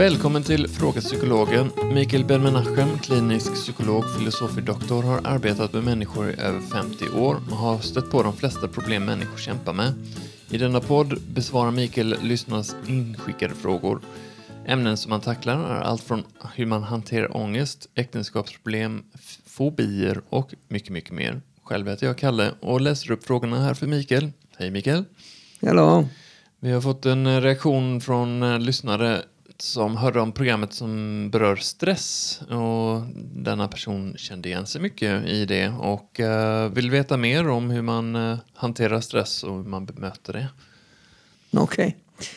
Välkommen till Fråga Psykologen. Mikael Ben-Menachem, klinisk psykolog, filosofie-doktor, har arbetat med människor i över 50 år och har stött på de flesta problem människor kämpar med. I denna podd besvarar Mikael lyssnarnas inskickade frågor. Ämnen som man tacklar är allt från hur man hanterar ångest, äktenskapsproblem, fobier och mycket, mycket mer. Själv heter jag Kalle och läser upp frågorna här för Mikael. Hej Mikael! Hallå! Vi har fått en reaktion från eh, lyssnare som hörde om programmet som berör stress och denna person kände igen sig mycket i det och eh, vill veta mer om hur man eh, hanterar stress och hur man bemöter det. Okej. Okay.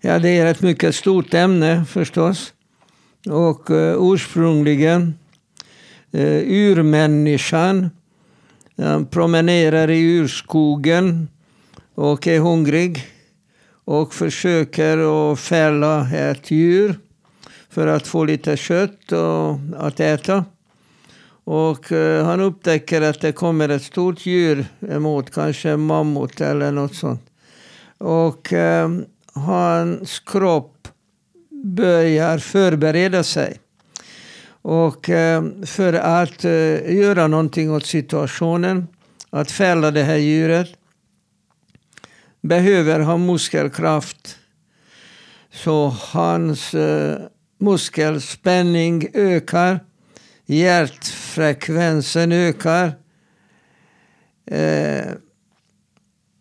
Ja, det är ett mycket stort ämne förstås. Och eh, ursprungligen urmänniskan promenerar i urskogen och är hungrig och försöker att fälla ett djur för att få lite kött och att äta. Och eh, han upptäcker att det kommer ett stort djur emot, kanske en mammut eller något sånt. Och eh, hans kropp börjar förbereda sig. Och eh, för att eh, göra någonting åt situationen, att fälla det här djuret, behöver ha muskelkraft. Så hans eh, muskelspänning ökar. Hjärtfrekvensen ökar. Eh,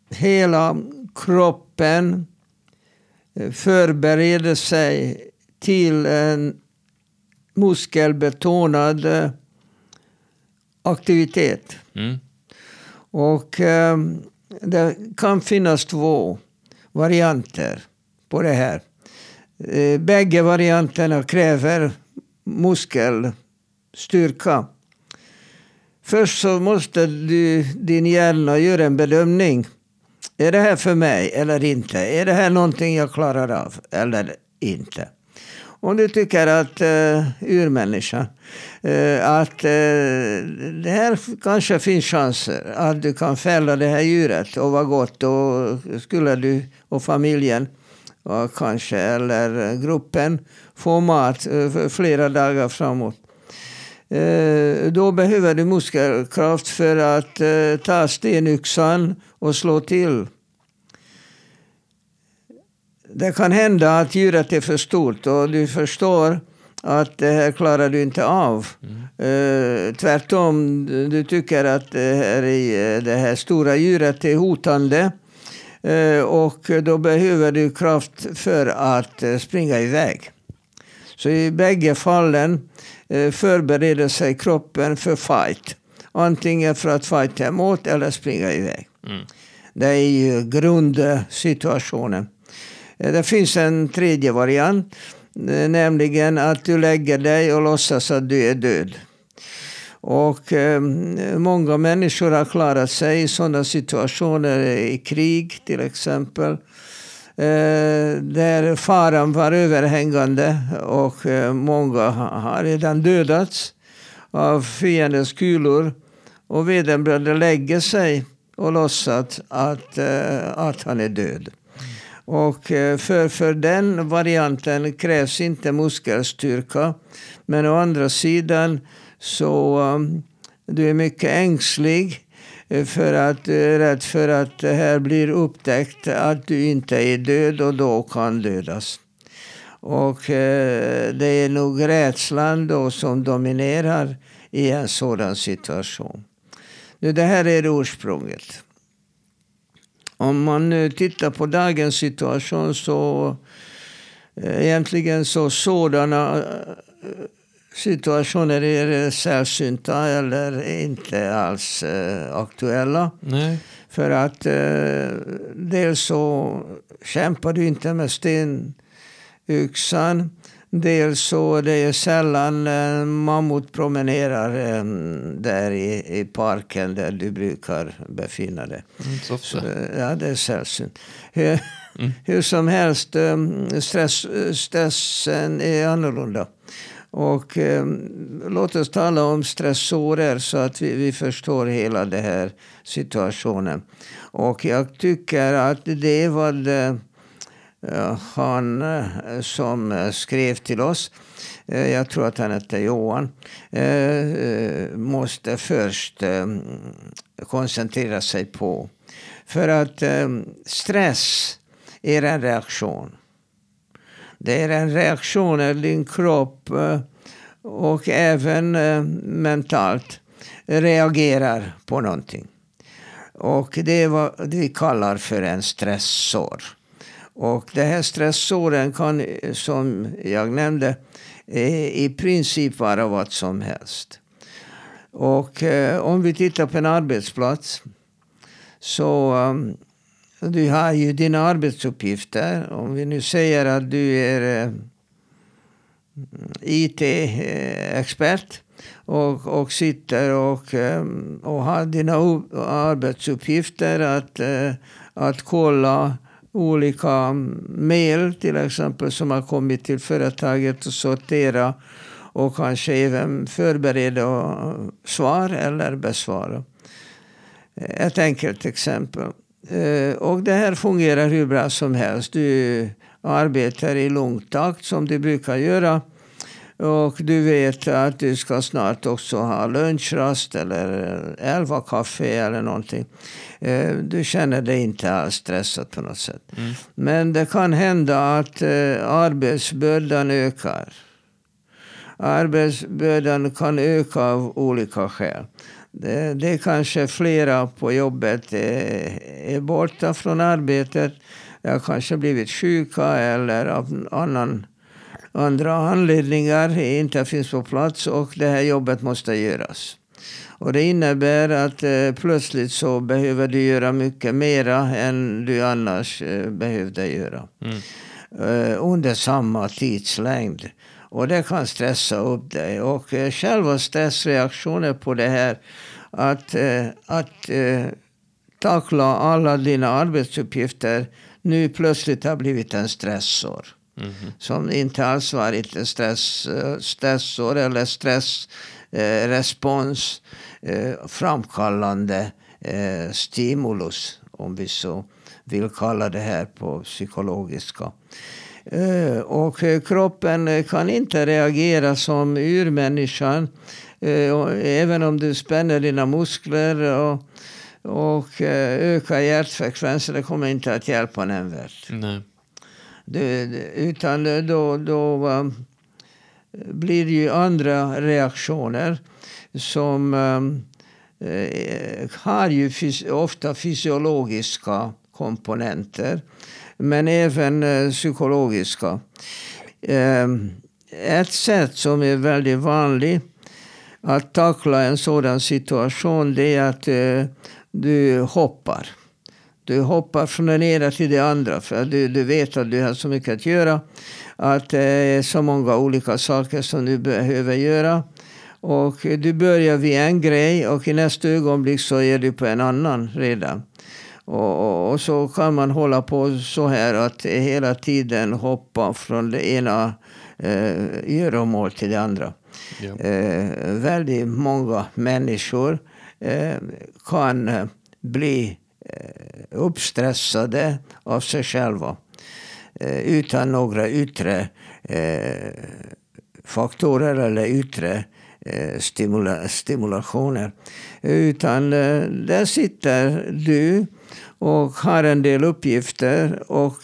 hela kroppen eh, förbereder sig till en muskelbetonad eh, aktivitet. Mm. Och eh, det kan finnas två varianter på det här. Eh, bägge varianterna kräver muskelstyrka. Först så måste du, din hjärna göra en bedömning. Är det här för mig eller inte? Är det här någonting jag klarar av eller inte? Om du tycker att eh, uh, urmänniska, uh, eh, att uh, det här kanske finns chanser att du kan fälla det här djuret och vara gott då skulle du och familjen och kanske eller gruppen få mat för flera dagar framåt. Då behöver du muskelkraft för att ta stenyxan och slå till det kan hända att djuret är för stort och du förstår att det här klarar du inte av. Mm. Uh, tvärtom, du tycker att det här, det här stora djuret är hotande. Uh, och då behöver du kraft för att uh, springa iväg. Så i bägge fallen förbereder sig kroppen för fight. Antingen för att fighta emot eller springa iväg. Mm. Det är ju grundsituationen. Eh, det finns en tredje variant. Eh, nämligen att du lägger dig och låtsas att du är död. Och eh, många människor har klarat sig i sådana situationer eh, i krig till exempel. Eh, där faran var överhängande och eh, många har redan dödats av fiendens kulor. Och vederbörande lägger sig och låtsas att, att han är död. Och eh, för, för den varianten krävs inte muskelstyrka. Men å andra sidan så um, du är mycket ängslig eh, för att du är rädd för att det här blir upptäckt att du inte är död och då kan dödas. Och eh, det är nog rädslan då som dominerar i en sådan situation. Nu, det här är ursprunget. Om man nu tittar på dagens situation så eh, egentligen så sådana eh, situationer är sällsynta eller inte alls eh, aktuella. Nej. För att dels så kämpar du inte med stenyxan. Dels så det är sällan en mammut promenerar um, där i, i parken där du brukar befinna dig. Mm, så, så ja, det är sällsynt. Hur, mm. hur som helst, um, stress, stressen är annorlunda. Och um, låt oss tala om stressorer så att vi, vi förstår hela den här situationen. Och jag tycker att det är vad Eh, han eh, som eh, skrev till oss, jag tror att han hette Johan, måste först koncentrera sig på. För att stress är en reaktion. Det är en reaktion i din kropp och även mentalt reagerar på någonting. Och det är vad vi kallar för en stressår. Och de här stressåren kan, som jag nämnde, eh, i princip vara vad som helst. Och eh, om vi tittar på en arbetsplats så um, du har ju dina arbetsuppgifter. Om vi nu säger att du är eh, IT-expert och, och sitter och, eh, och har dina arbetsuppgifter att, att kolla olika mejl till exempel som har kommit till företaget och sortera och kanske även förbereda svar eller besvara. Eh, ett enkelt exempel. Eh, och det här fungerar hur bra som helst. Du arbetar i lugn takt som du brukar göra. Och du vet att du ska snart också ha lunchrast eller elva kaffe eller någonting. Eh, du känner dig inte alls stressad på något sätt. Mm. Men det kan hända att eh, arbetsbördan ökar. Arbetsbördan kan öka av olika skäl. Det, det är kanske flera på jobbet är, är borta från arbetet. De har kanske blivit sjuka eller av annan andra anledningar inte finns på plats och det här jobbet måste göras. Och det innebär att eh, plötsligt så behöver du göra mycket mera än du annars eh, behövde göra. Mm. Eh, under samma tidslängd. Och det kan stressa upp dig. Och eh, själva stressreaktionen på det här att, eh, att eh, tackla alla dina arbetsuppgifter nu plötsligt har blivit en stressor. Mm. Som inte alls varit en stress, eh, stressor eller stressrespons eh, eh, framkallande eh, stimulus, om vi så vill kalla det här på psykologiska. Eh, och kroppen kan inte reagera som urmänniskan. Eh, även om du spänner dina muskler och, och ökar hjärtfrekvensen, det kommer inte att hjälpa nämnvärt. Nej. Det, utan då, då eh, blir det ju andra reaktioner som eh, eh, har ju fys ofta fysiologiska komponenter. Men även eh, psykologiska. Eh, ett sätt som är väldigt vanligt att tackla en sådan situation det är att eh, du hoppar. Du hoppar från det ena till det andra för du, du vet att du har så mycket att göra. Att det är så många olika saker som du behöver göra. Och du börjar vid en grej och i nästa ögonblick så är du på en annan redan. Och, och, så kan man hålla på så här att hela tiden hoppa från det ena eh, göromål till det andra. Ja. Eh, väldigt många människor eh, kan eh, bli Eh, Eh, uppstressade av sig själva. Eh, utan några yttre eh, faktorer eller yttre stimula stimulationer. Utan där sitter du och har en del uppgifter och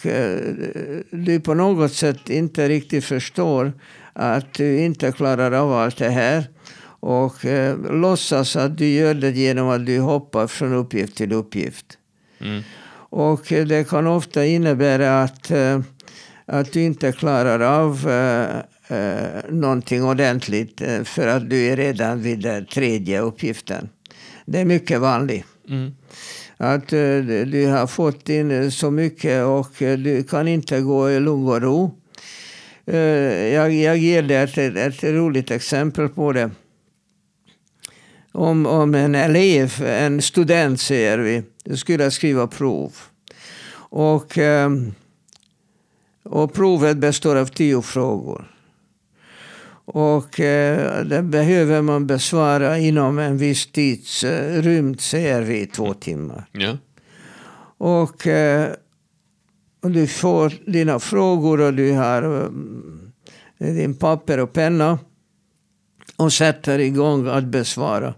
du på något sätt inte riktigt förstår att du inte klarar av allt det här och eh, låtsas att du gör det genom att du hoppar från uppgift till uppgift. Mm. Och eh, det kan ofta innebära att, eh, att du inte klarar av eh, eh, någonting ordentligt för att du är redan vid den tredje uppgiften. Det är mycket vanligt. Mm. Att du har fått in så mycket och du kan inte gå i lugn och ro. Jag, jag ger dig ett, ett roligt exempel på det om, om en elev, en student säger vi, skulle skriva prov. Och, ehm, och provet består av tio frågor. Och eh, det behöver man besvara inom en viss tidsrymd, säger vi, två timmar. Ja. Och, eh, Och du får dina frågor och du har eh, din papper och penna. Och sätter igång att besvara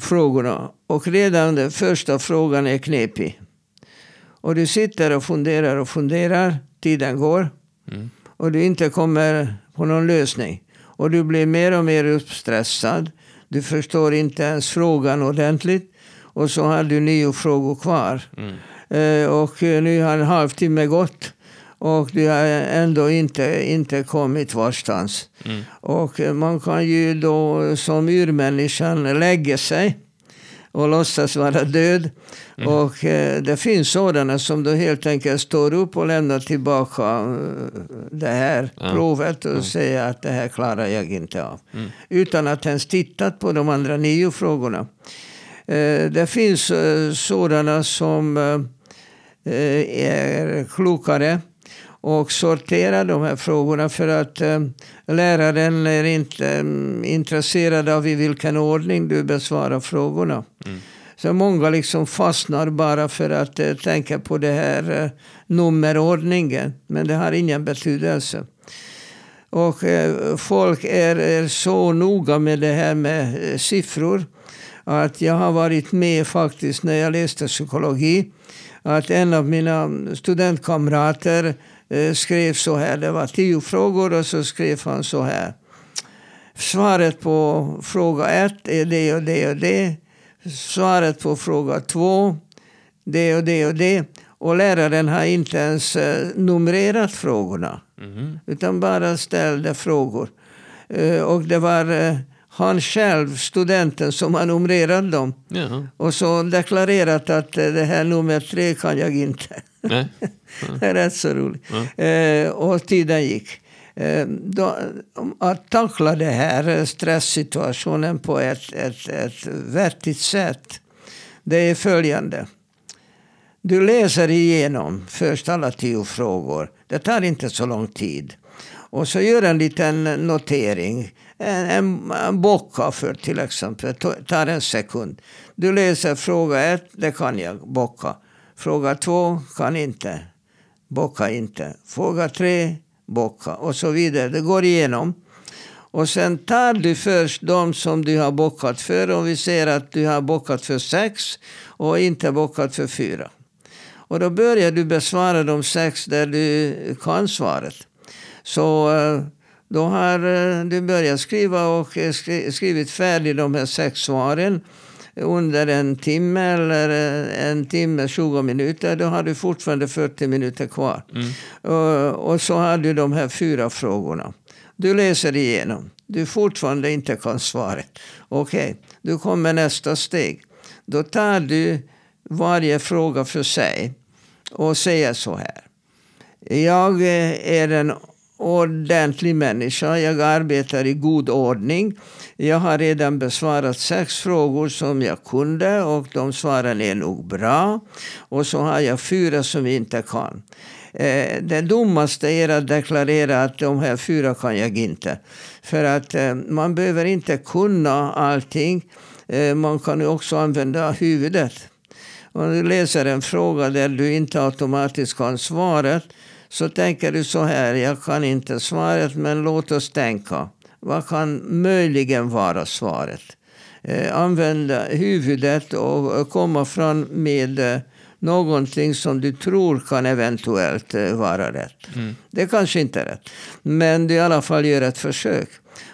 frågorna. Och redan den första frågan är knepig. Och du sitter och funderar och funderar. Tiden går. Mm. Och du inte kommer på någon lösning. Och du blir mer och mer uppstressad. Du förstår inte ens frågan ordentligt. Och så har du nio frågor kvar. Mm. Eh, och nu har en halvtimme gått. Och du har ändå inte, inte kommit varstans. Mm. Och man kan ju då som urmänniskan lägga sig och låtsas vara död. Mm. Och eh, det finns sådana som då helt enkelt står upp och lämnar tillbaka eh, det här Ja. provet och säger att det här klarar jag inte av. Mm. Utan att ens tittat på de andra nio frågorna. Eh, det finns eh, sådana som eh, är klokare och sorterar de här frågorna för att eh, läraren är inte mm, intresserad av i vilken ordning du besvarar frågorna. Mm. Så många liksom fastnar bara för att eh, tänka på det här eh, nummerordningen. Men det har ingen betydelse. Och eh, folk är, är så noga med det här med eh, siffror. Att jag har varit med faktiskt när jag läste psykologi. Att en av mina studentkamrater eh, skrev så här. Det var tio frågor och så skrev han så här. Svaret på fråga ett är det och det och det. Svaret på fråga två, det och det och det. Och läraren har inte ens eh, numrerat frågorna. Mhm. Utan bara ställde frågor. Eh, och det var eh, han själv, studenten, som har numrerat dem. Ja. Och så deklarerat att eh, det här nummer tre kan jag inte. Nej. Det är rätt så roligt. Eh, och tiden gick. Eh, då, att tackla det här eh, stresssituationen på ett, ett, ett vettigt sätt. Det är följande. Du läser igenom först alla tio frågor. Det tar inte så lång tid. Och så gör en liten notering. En, en, en bocka för till exempel. Ta- tar en sekund. Du läser fråga ett, det kan jag. Bocka. Fråga två, kan inte. Bocka inte. Fråga tre, bocka. Och så vidare. Det går igenom. Och sen tar du först de som du har bockat för. Om vi ser att du har bockat för sex och inte bockat för fyra. Och då börjar du besvara de sex där du kan svaret. Så eh, då har eh, du börjat skriva och skrivit färdigt de här sex svaren under en timme eller eh, en timme, 20 minuter. Då har du fortfarande 40 minuter kvar. Och, och så har du de här fyra frågorna. Du läser igenom. Du fortfarande inte kan svaret. Okej, du kommer nästa steg. Då tar du varje fråga för sig och säger så här. Jag eh, är en ordentlig människa. Jag arbetar i god ordning. Jag har redan besvarat sex frågor som jag kunde och de svaren är nog bra. Och så har jag fyra som jag inte kan. Eh, det dummaste är att deklarera att de här fyra kan jag inte. För att eh, man behöver inte kunna allting. Eh, man kan ju också använda huvudet. Om du läser en fråga där du inte automatiskt kan svaret så tänker du så här, jag kan inte svaret men låt oss tänka. Vad kan möjligen vara svaret? Eh, använda huvudet och komma fram med eh, någonting som du tror kan eventuellt eh, vara rätt. Det kanske inte är rätt. Men du i alla fall gör ett försök.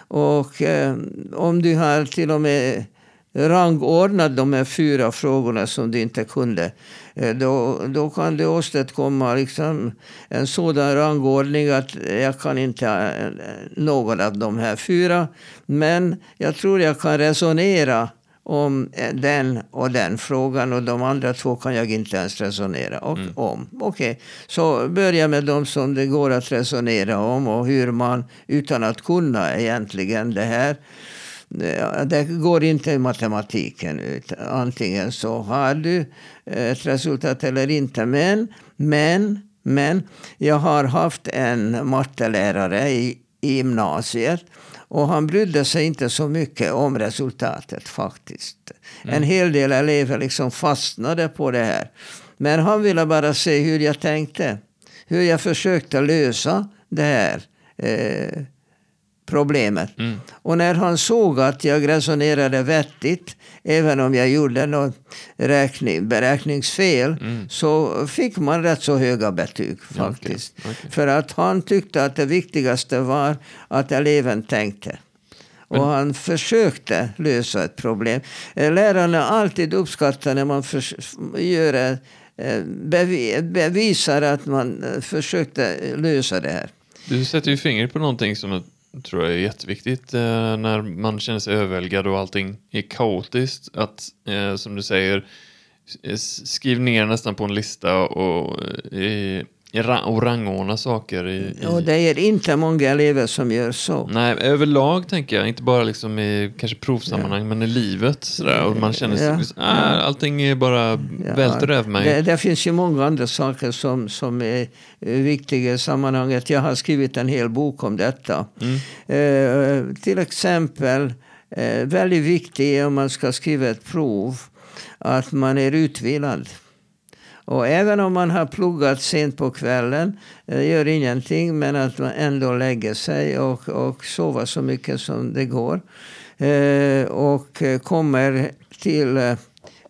Och eh, om du har till och med rangordnat de här fyra frågorna som du inte kunde. eh, Då, då kan du åstadkomma liksom en sådan rangordning att jag kan inte eh, någon av de här fyra. Men jag tror jag kan resonera om eh, den och den frågan och de andra två kan jag inte ens resonera och, om. Okej, så börja med de som det går att resonera om och hur man utan att kunna egentligen det här det går inte i matematiken. Ut. Antingen så har du ett resultat eller inte. Men, men, men jag har haft en mattelärare i, i gymnasiet. Och han brydde sig inte så mycket om resultatet faktiskt. En hel del elever liksom fastnade på det här. Men han ville bara se hur jag tänkte. hur jag försökte lösa det här eh, problemet. Mm. Och när han såg att jag resonerade vettigt, även om jag gjorde något räkning, beräkningsfel, Mm. så fick man rätt så höga betyg faktiskt. Okej, okej. För att han tyckte att det viktigaste var att eleven tänkte. Och han försökte lösa ett problem. Eh, Lärarna alltid uppskattar när man gör, eh, bevi- bevisar att man eh, försökte lösa det här. Du sätter ju fingret på någonting som tror jag är jätteviktigt eh, när man känner sig överväldigad och allting är kaotiskt. Att, eh, som du säger, skriv ner nästan på en lista och, eh, i, och rangordna saker. I, i, Och det är inte många elever som gör så. Nej, överlag tänker jag. Inte bara liksom i kanske provsammanhang, men i livet. Sådär, och man känner sig, Ja. ah, allting är bara Ja, välter över mig. Det, det finns ju många andra saker som, som är viktiga i sammanhanget. Jag har skrivit en hel bok om detta. Mm. Eh, till exempel, eh, väldigt viktigt om man ska skriva ett prov, att man är utvilad. Och även om man har pluggat sent på kvällen, det gör ingenting, men att man ändå lägger sig och, och sover så mycket som det går. Eh, och eh, kommer till eh,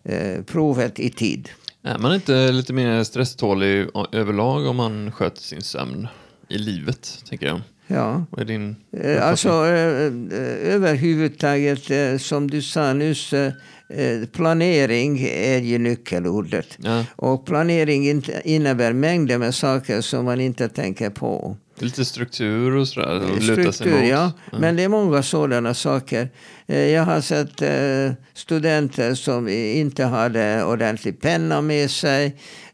eh, provet i tid. Är man inte lite mer stresstålig överlag om man sköter sin sömn i livet, tänker jag? Ja. Vad är din Eh, Alltså eh, eh, överhuvudtaget, eh, som du sa nyss, eh, eh, planering är ju nyckelordet. Ja, Och planering innebär mängder med saker som man inte tänker på. Lite struktur och sådär. och sig Struktur, mot. ja. Men det är många sådana saker. Eh, Jag har sett eh, studenter som inte hade ordentlig penna med sig.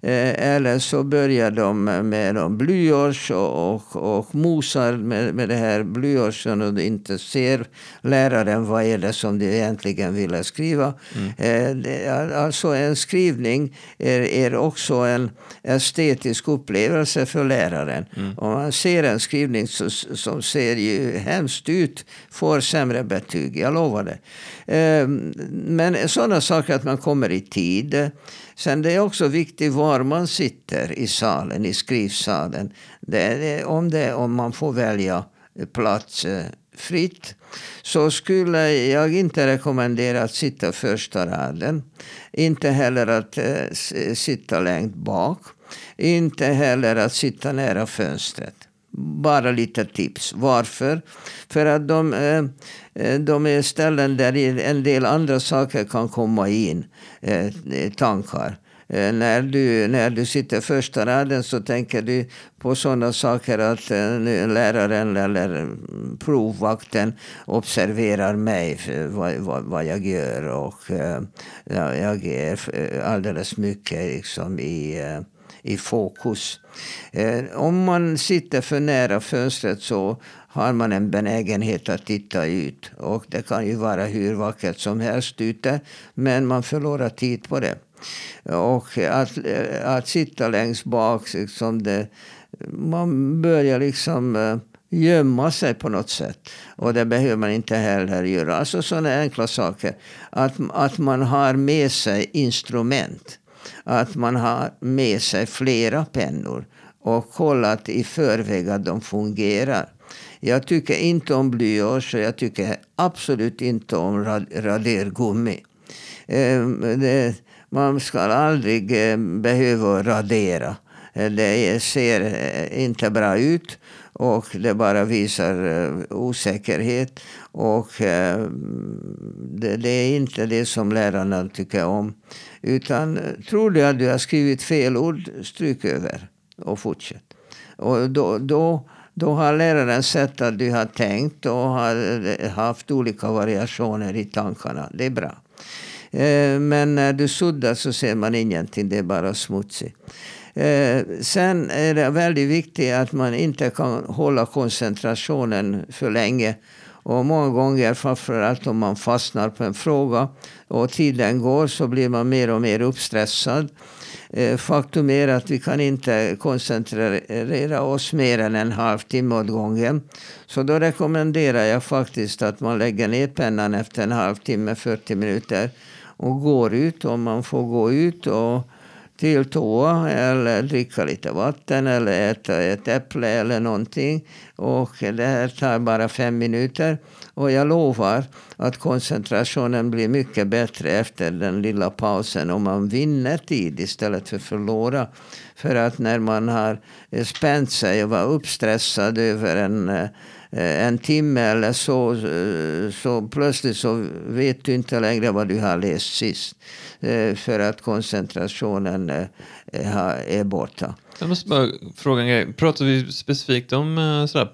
eh, Eller så börjar de med de blyerts och, och, och mosar med, med det här blyertsen och inte ser läraren vad är det som de egentligen ville skriva. Eh, är- Alltså en skrivning är, är också en estetisk upplevelse för läraren. Om man ser Ser en skrivning som, som ser ju hemskt ut får sämre betyg, jag lovar det. Ehm, men sådana saker att man kommer i tid. Sen det är också viktigt var man sitter i salen, i skrivsalen. Det är, om, det, om man får välja plats eh, fritt så skulle jag inte rekommendera att sitta första raden. Inte heller att eh, sitta längst bak. Inte heller att sitta nära fönstret. Bara lite tips. Varför? För att de, eh, eh, de är ställen där en del andra saker kan komma in. Eh, tankar. När du, när du sitter första raden så tänker du på sådana saker att läraren eller provvakten observerar mig vad, vad, vad jag gör. Och ja, jag är alldeles mycket liksom i, i fokus. Eh, om man sitter för nära fönstret så har man en benägenhet att titta ut. Och det kan ju vara hur vackert som helst ute, men man förlorar tid på det. Och att, eh, att sitta längst bak, liksom det, man börjar liksom eh, gömma sig på något sätt. Och det behöver man inte heller göra. Alltså sådana enkla saker. Att, att man har med sig instrument. Att man har med sig flera pennor och kollat i förväg att de fungerar. Jag tycker inte om blyerts och jag tycker absolut inte om rad- radergummi. Eh, det, man ska aldrig eh, behöva radera. Det ser eh, inte bra ut och det bara visar eh, osäkerhet. Och eh, det, det är inte det som lärarna tycker om. Utan eh, tror du att du har skrivit fel ord, stryk över och fortsätt. Och då, då, då har läraren sett att du har tänkt och har eh, haft olika variationer i tankarna. Det är bra. Eh, Men när du suddar så ser man ingenting, det är bara smutsigt. Eh, Sen är det väldigt viktigt att man inte kan hålla koncentrationen för länge. Och många gånger, framförallt om man fastnar på en fråga och tiden går, så blir man mer och mer uppstressad. Eh, faktum är att vi kan inte koncentrera oss mer än en halvtimme åt gången. Så då rekommenderar jag faktiskt att man lägger ner pennan efter en halvtimme, 40 minuter och går ut om man får gå ut och till toa eller dricka lite vatten eller äta ett äpple eller någonting. Och det här tar bara fem minuter. Och jag lovar att koncentrationen blir mycket bättre efter den lilla pausen om man vinner tid istället för förlora. För att när man har eh, spänt sig och var uppstressad över en eh, Eh, en timme eller så, eh, så plötsligt så vet du inte längre vad du har läst sist. Eh, för att koncentrationen är borta. Jag måste bara fråga en grej. Pratar vi specifikt om sådär,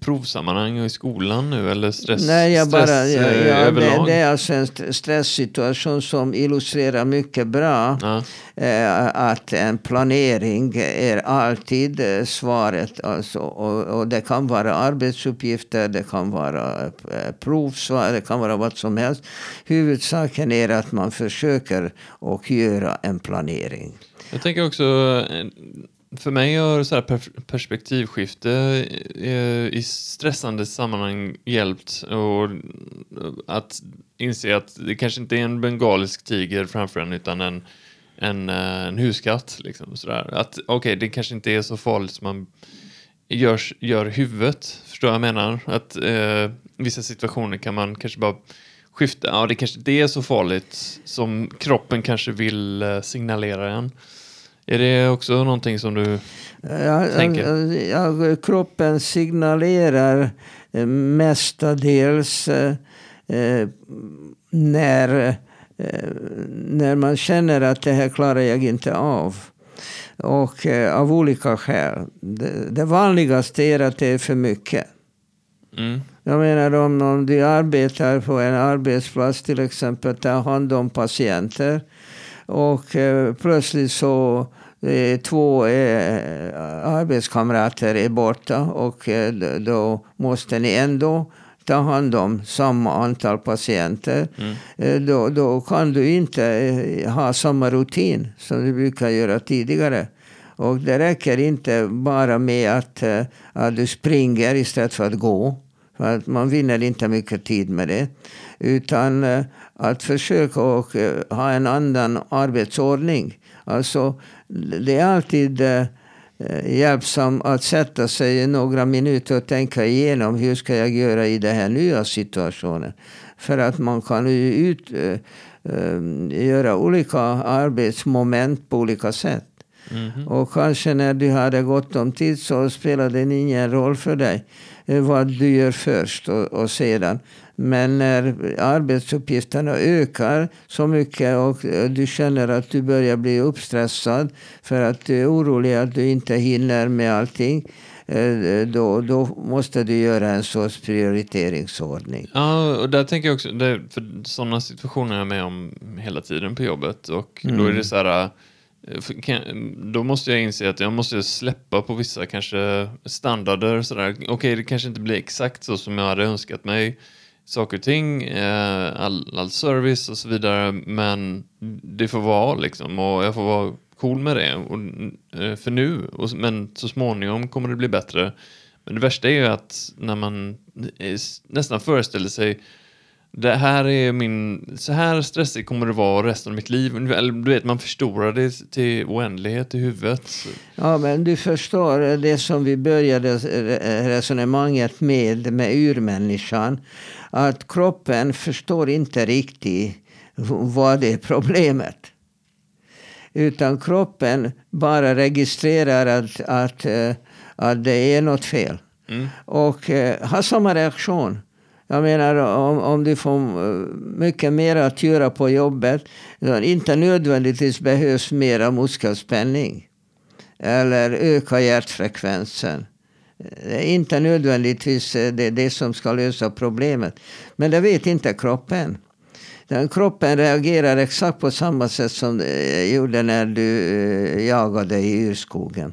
provsammanhang och i skolan nu eller stress, Nej, jag bara, stress ja, eh, ja, överlag? det, det är alltså en st- stresssituation som illustrerar mycket bra Ja. eh, att en planering är alltid eh, svaret. Alltså, och, och det kan vara arbetsuppgifter, det kan vara eh, provsvar, det kan vara vad som helst. Huvudsaken är att man försöker och göra en planering. Jag tänker också, för mig har så här perspektivskifte eh, i stressande sammanhang hjälpt och eh, att inse att det kanske inte är en bengalisk tiger framför en utan en, en, eh, en huskatt. Liksom, sådär. Att okej, det kanske inte är så farligt som man gör, gör huvudet. Förstår vad jag menar? Att eh, vissa situationer kan man kanske bara skifta. Ja, det kanske inte är så farligt som kroppen kanske vill signalera en. Är det också någonting som du... Ja, Tänker. ja, ja, kroppen signalerar eh, mestadels eh, eh, när, eh, när man känner att det här klarar jag inte av. Och eh, av olika skäl. Det, det vanligaste är att det är för mycket. Mm, Jag menar om, om du arbetar på en arbetsplats till exempel, tar hand om patienter och eh, plötsligt så eh, två eh, arbetskamrater är borta och eh, då måste ni ändå ta hand om samma antal patienter. mm, Eh, då, då kan du inte eh, ha samma rutin som du brukar göra tidigare. Och det räcker inte bara med att, att du springer istället för att gå. Att man vinner inte mycket tid med det. Utan eh, att försöka och, eh, ha en annan arbetsordning. Alltså, det är alltid eh, hjälpsamt att sätta sig i några minuter och tänka igenom hur ska jag göra i den här nya situationen. För att man kan ju ut, äh, göra olika arbetsmoment på olika sätt mhm. Och kanske när du hade gott om tid så spelade det ingen roll för dig eh, vad du gör först och, och sedan. Men när arbetsuppgifterna ökar så mycket och eh, du känner att du börjar bli uppstressad för att du är orolig att du inte hinner med allting. eh, Då, då måste du göra en sorts prioriteringsordning. Ja, och där tänker jag också, för sådana situationer är jag med om hela tiden på jobbet och då är det så här, Eh, då måste jag inse att jag måste släppa på vissa kanske standarder sådär. Okej, det kanske inte blir exakt så som jag hade önskat mig saker och ting, eh, all, all service och så vidare, men det får vara liksom och jag får vara cool med det och, eh, för nu, och, men så småningom kommer det bli bättre. Men det värsta är ju att när man nästan föreställer sig det här är min, så här stressig kommer det vara resten av mitt liv. Eller du vet, man förstorar det till oändlighet i huvudet. Ja, men du förstår det som vi började resonemanget med, med urmänniskan. Att kroppen förstår inte riktigt vad är problemet. Utan kroppen bara registrerar att, att, eh, att det är något fel. Mm. Och eh, har samma reaktion. Jag menar om, om du får eh, mycket mer att göra på jobbet. Inte nödvändigtvis behövs mera muskelspänning. Eller öka hjärtfrekvensen. Inte nödvändigtvis eh, det, det som ska lösa problemet. Men det vet inte kroppen. Den kroppen reagerar exakt på samma sätt som det gjorde när du jagade i urskogen.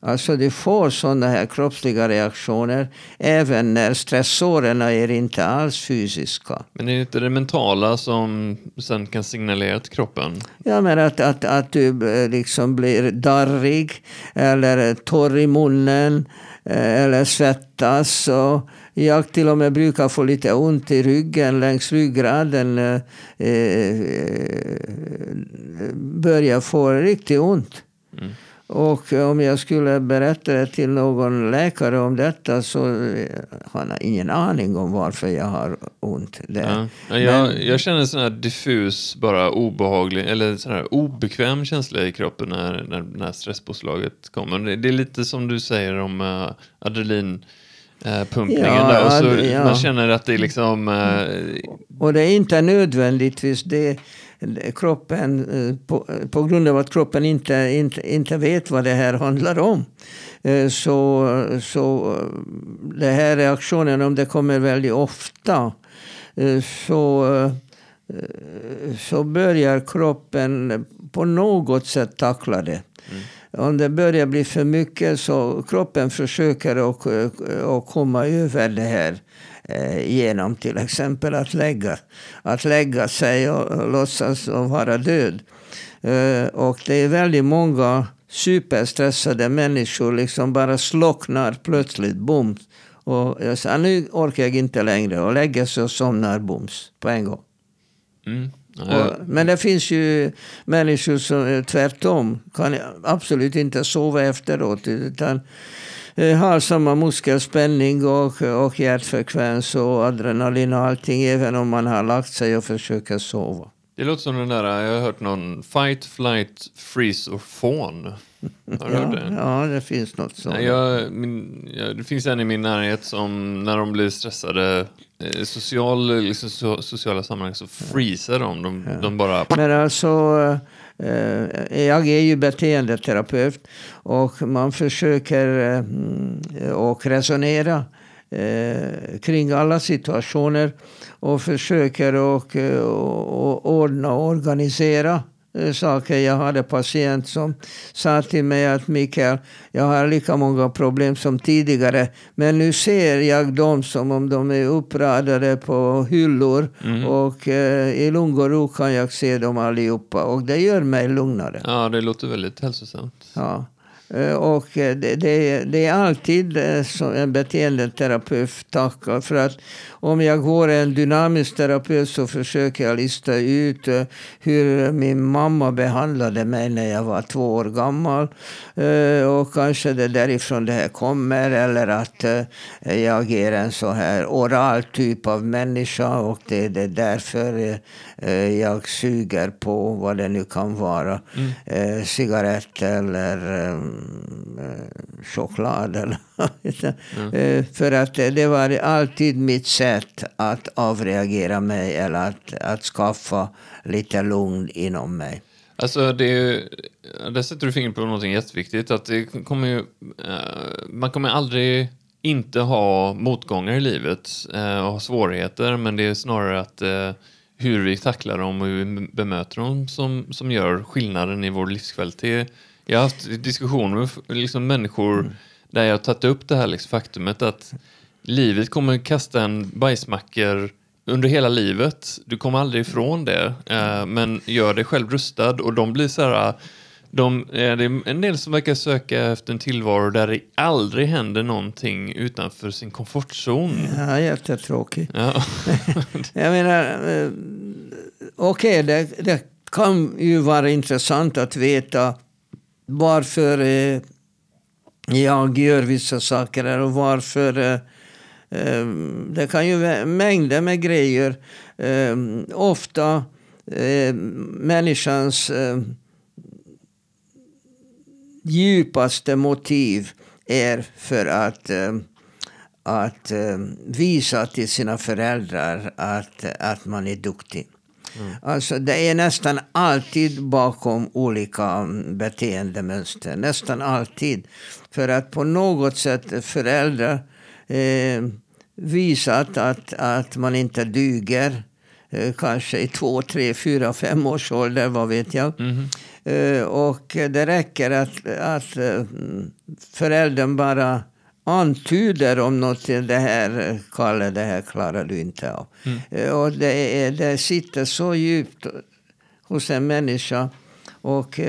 Alltså du får sådana här kroppsliga reaktioner även när stressårerna är inte alls fysiska. Men är det inte det mentala som sen kan signalera till kroppen? Ja, men att, att, att du eh, liksom blir darrig eller torr i munnen eh, eller svettas. Och jag till och med brukar få lite ont i ryggen längs ryggraden. eh, eh, börjar få riktigt ont. Och om jag skulle berätta det till någon läkare om detta så har han ingen aning om varför jag har ont. Det. Ja. Ja, jag, jag känner sån här diffus, bara obehaglig, eller sån här obekväm känsla i kroppen när, när, när stresspåslaget kommer. Det, det är lite som du säger om uh, adrenalin. Uh, pumpningen Ja, där och så ja. man känner att det är liksom Och det är inte nödvändigtvis det kroppen, eh, på, på grund av att kroppen inte, inte, inte vet vad det här handlar om. Eh, Så, så eh, det här reaktionen, om det kommer väldigt ofta, eh, så, eh, så börjar kroppen på något sätt tackla det. Om det börjar bli för mycket så kroppen försöker att, att komma över det här eh, genom till exempel att lägga, att lägga sig och låtsas att vara död. Eh, och det är väldigt många superstressade människor liksom bara slocknar plötsligt, bums. Och jag sa, nu orkar jag inte längre och lägger sig och somnar bums på en gång. mm, Och, men det finns ju människor som är tvärtom kan absolut inte sova efteråt utan eh, har samma muskelspänning och, och hjärtfrekvens och adrenalin och allting även om man har lagt sig och försöker sova. Det låter som den där, jag har hört någon fight, flight, freeze och fawn. Har du hört Ja, det? ja, det finns något sånt. Nej, jag, min, ja, det finns en i min närhet som när de blir stressade, eh, social, liksom, so, sociala sammanhang så freezar de. De, de bara... Men alltså, eh, Eh, jag är ju beteendeterapeut och man försöker eh, och resonera eh, kring alla situationer och försöker och, och ordna och organisera saker. Jag hade patient som sa till mig att Mikael, jag har lika många problem som tidigare men nu ser jag dem som om de är uppradade på hyllor och eh, i lugn och ro kan jag se dem allihopa och det gör mig lugnare. Ja, det låter väldigt hälsosamt. Ja. Eh, och eh, det, det, är alltid eh, som en beteendeterapeut tackar. För att om jag går en dynamisk terapeut så försöker jag lista ut hur min mamma behandlade mig när jag var två år gammal. Och kanske det därifrån det här kommer. Eller att jag är en så här oral typ av människa och det, det är därför jag suger på vad det nu kan vara. Eh, cigarett eller eh, eh, choklad. Eller, eh, för att det, var alltid mitt sätt att avreagera mig eller att, att skaffa lite lugn inom mig. Alltså, det är, ju- där sätter du fingret på någonting jätteviktigt. Att det kommer ju, eh, man kommer aldrig inte ha motgångar i livet eh, och ha svårigheter, men det är snarare att eh, hur vi tacklar dem och hur vi bemöter dem som, som gör skillnaden i vår livskvalitet. Jag har haft diskussioner med liksom, människor där jag har tagit upp det här liksom, faktumet att livet kommer kasta en bajsmackor under hela livet. Du kommer aldrig ifrån det. Eh, men gör dig själv rustad och de blir så här... De, eh, det är en del som verkar söka efter en tillvaro där det aldrig händer någonting utanför sin komfortzon. Ja, jättetråkigt. Ja. Jag menar, eh, okej, det, det kan ju vara intressant att veta varför eh, jag gör vissa saker och varför det kan ju vara mängder med grejer. Ofta människans djupaste motiv är för att, eh, att eh, visa till sina föräldrar att, att man är duktig. Alltså det är nästan alltid bakom olika mm, beteendemönster. Nästan alltid. För att på något sätt föräldrar eh, visat att, att man inte duger. Eh, kanske i två, tre, fyra, fem års ålder, vad vet jag. Eh, och det räcker att, att eh, föräldern bara antyder om något det här, Kalle, det här klarar du inte av. Eh, Och det, är, det sitter så djupt hos en människa. Och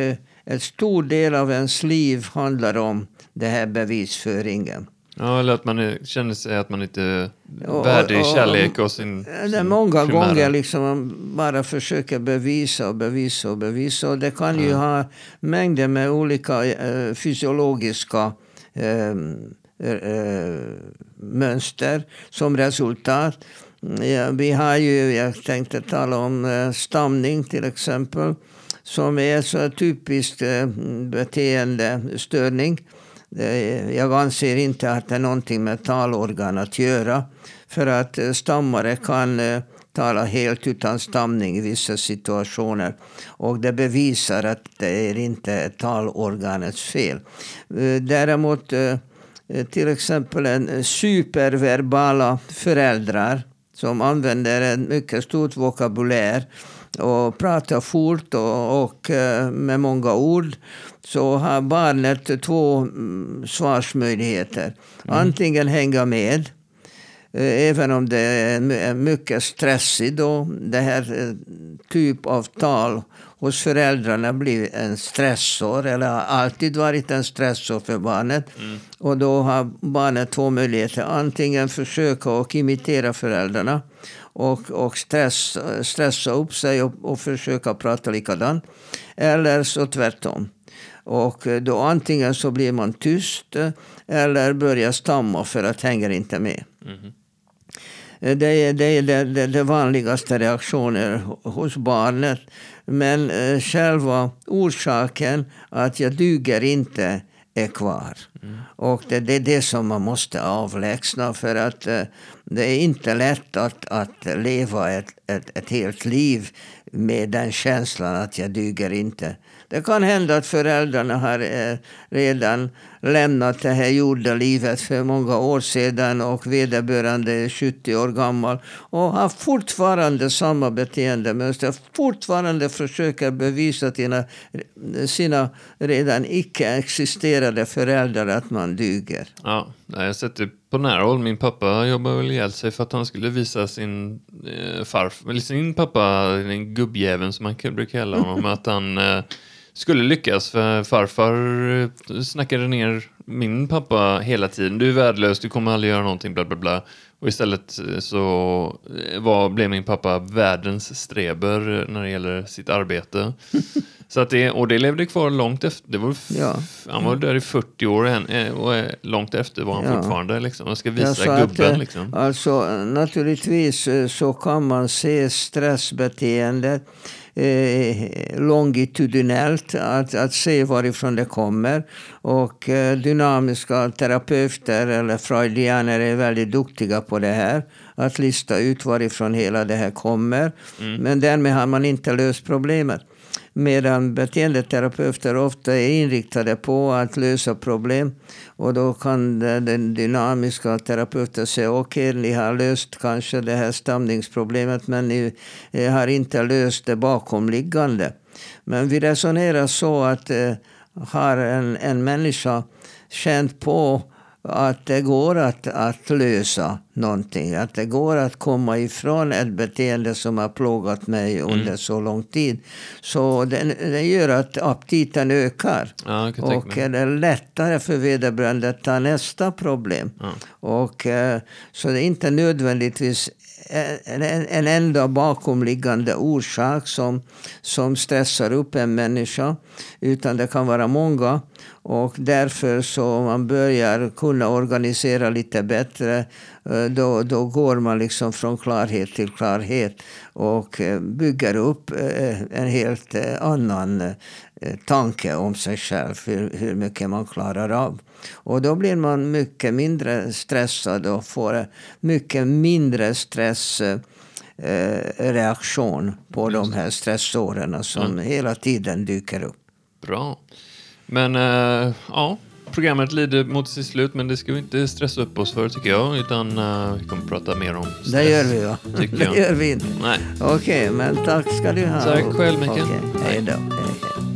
en stor del av ens liv handlar om det här bevisföringen. Ja, eller att man känner sig att man inte är Och- värdig och- kärlek och sin... Det är sin många primära- gånger liksom man bara försöker bevisa och bevisa och bevisa. Och det kan ju ha mängder med olika eh, fysiologiska eh, eh, mönster som resultat. Ja, vi har ju, jag tänkte tala om eh, stamning till exempel, som är så typiskt beteendestörning. Eh, jag anser inte att det är någonting med talorgan att göra. För att eh, stammare kan eh, tala helt utan stamning i vissa situationer. Och det bevisar att det är inte talorganets fel. Däremot till exempel en superverbala föräldrar som använder en mycket stort vokabulär och pratar fort och, och med många ord så har barnet två mm, svarsmöjligheter. Antingen hänga med Eh, Även om det är my- är mycket stressigt då. Det här eh, typ av tal hos föräldrarna blir en stressor eller har alltid varit en stressor för barnet. Och då har barnet två möjligheter. Antingen försöka och imitera föräldrarna och, och stress, stressa upp sig och, och försöka prata likadant. Eller så tvärtom. Och eh, då antingen så blir man tyst eh, eller börjar stamma för att hänger inte med. Eh, Det är, det är det, det, det vanligaste reaktioner hos barnet. Men själva orsaken att jag duger inte är kvar. Och det, det är det som man måste avlägsna för att eh, det är inte lätt att, att leva ett, ett, ett helt liv med den känslan att jag duger inte. Det kan hända att föräldrarna har eh, redan lämnat det här jordelivet för många år sedan och vederbörande är 70 år gammal och har fortfarande samma beteendemönster. Fortfarande försöker bevisa sina, sina redan icke-existerande föräldrar att man duger. Ja, jag har sett det på nära håll. Min pappa jobbade väl ihjäl sig för att han skulle visa sin eh, eller sin pappa, den gubbjäveln som man kan- brukar kalla honom, att han eh, skulle lyckas. För farfar eh, snackade ner min pappa hela tiden. Du är värdelös, du kommer aldrig göra någonting, bla bla bla. Och istället eh, så eh, var, blev min pappa världens streber när det gäller sitt arbete. Så att det, och det levde kvar långt efter. Det var, Ja. Han var där i 40 år eh, och eh, långt efter var han Ja. fortfarande. Liksom. Man ska visa så att, gubben. eh, liksom. Alltså naturligtvis så kan man se stressbeteendet eh, longitudinellt, att, att se varifrån det kommer. Och eh, dynamiska terapeuter eller freudianer är väldigt duktiga på det här. Att lista ut varifrån hela det här kommer. Men därmed har man inte löst problemet. Medan beteendeterapeuter ofta är inriktade på att lösa problem. Och då kan den dynamiska terapeuten säga okej, ni har löst kanske det här stamningsproblemet men ni eh, har inte löst det bakomliggande. Men vi resonerar så att eh, har en, en människa känt på att det går att, att lösa någonting. Att det går att komma ifrån ett beteende som har plågat mig under så lång tid. Så det, det gör att aptiten ökar. Ja, Och mig. är det lättare för vederbörande att ta nästa problem. Och, eh, så det är inte nödvändigtvis en, en, enda bakomliggande orsak som, som stressar upp en människa. Utan det kan vara många. Och därför så man börjar kunna organisera lite bättre. Eh, då, då går man liksom från klarhet till klarhet. Och eh, bygger upp eh, en helt annan tanke om sig själv. Hur, hur mycket man klarar av. Och då blir man mycket mindre stressad och får mycket mindre stress eh, på de här stressåren som hela tiden dyker upp. Bra. Men eh, ja, programmet lider mot sitt slut, men det ska vi inte stressa upp oss för tycker jag, utan eh, vi kommer prata mer om stress. Det gör vi? Tycker Det jag. gör vi inte. Nej. Okej, men tack ska du ha. Tack själv, Mikael. Okej, hej då. Hej, hej.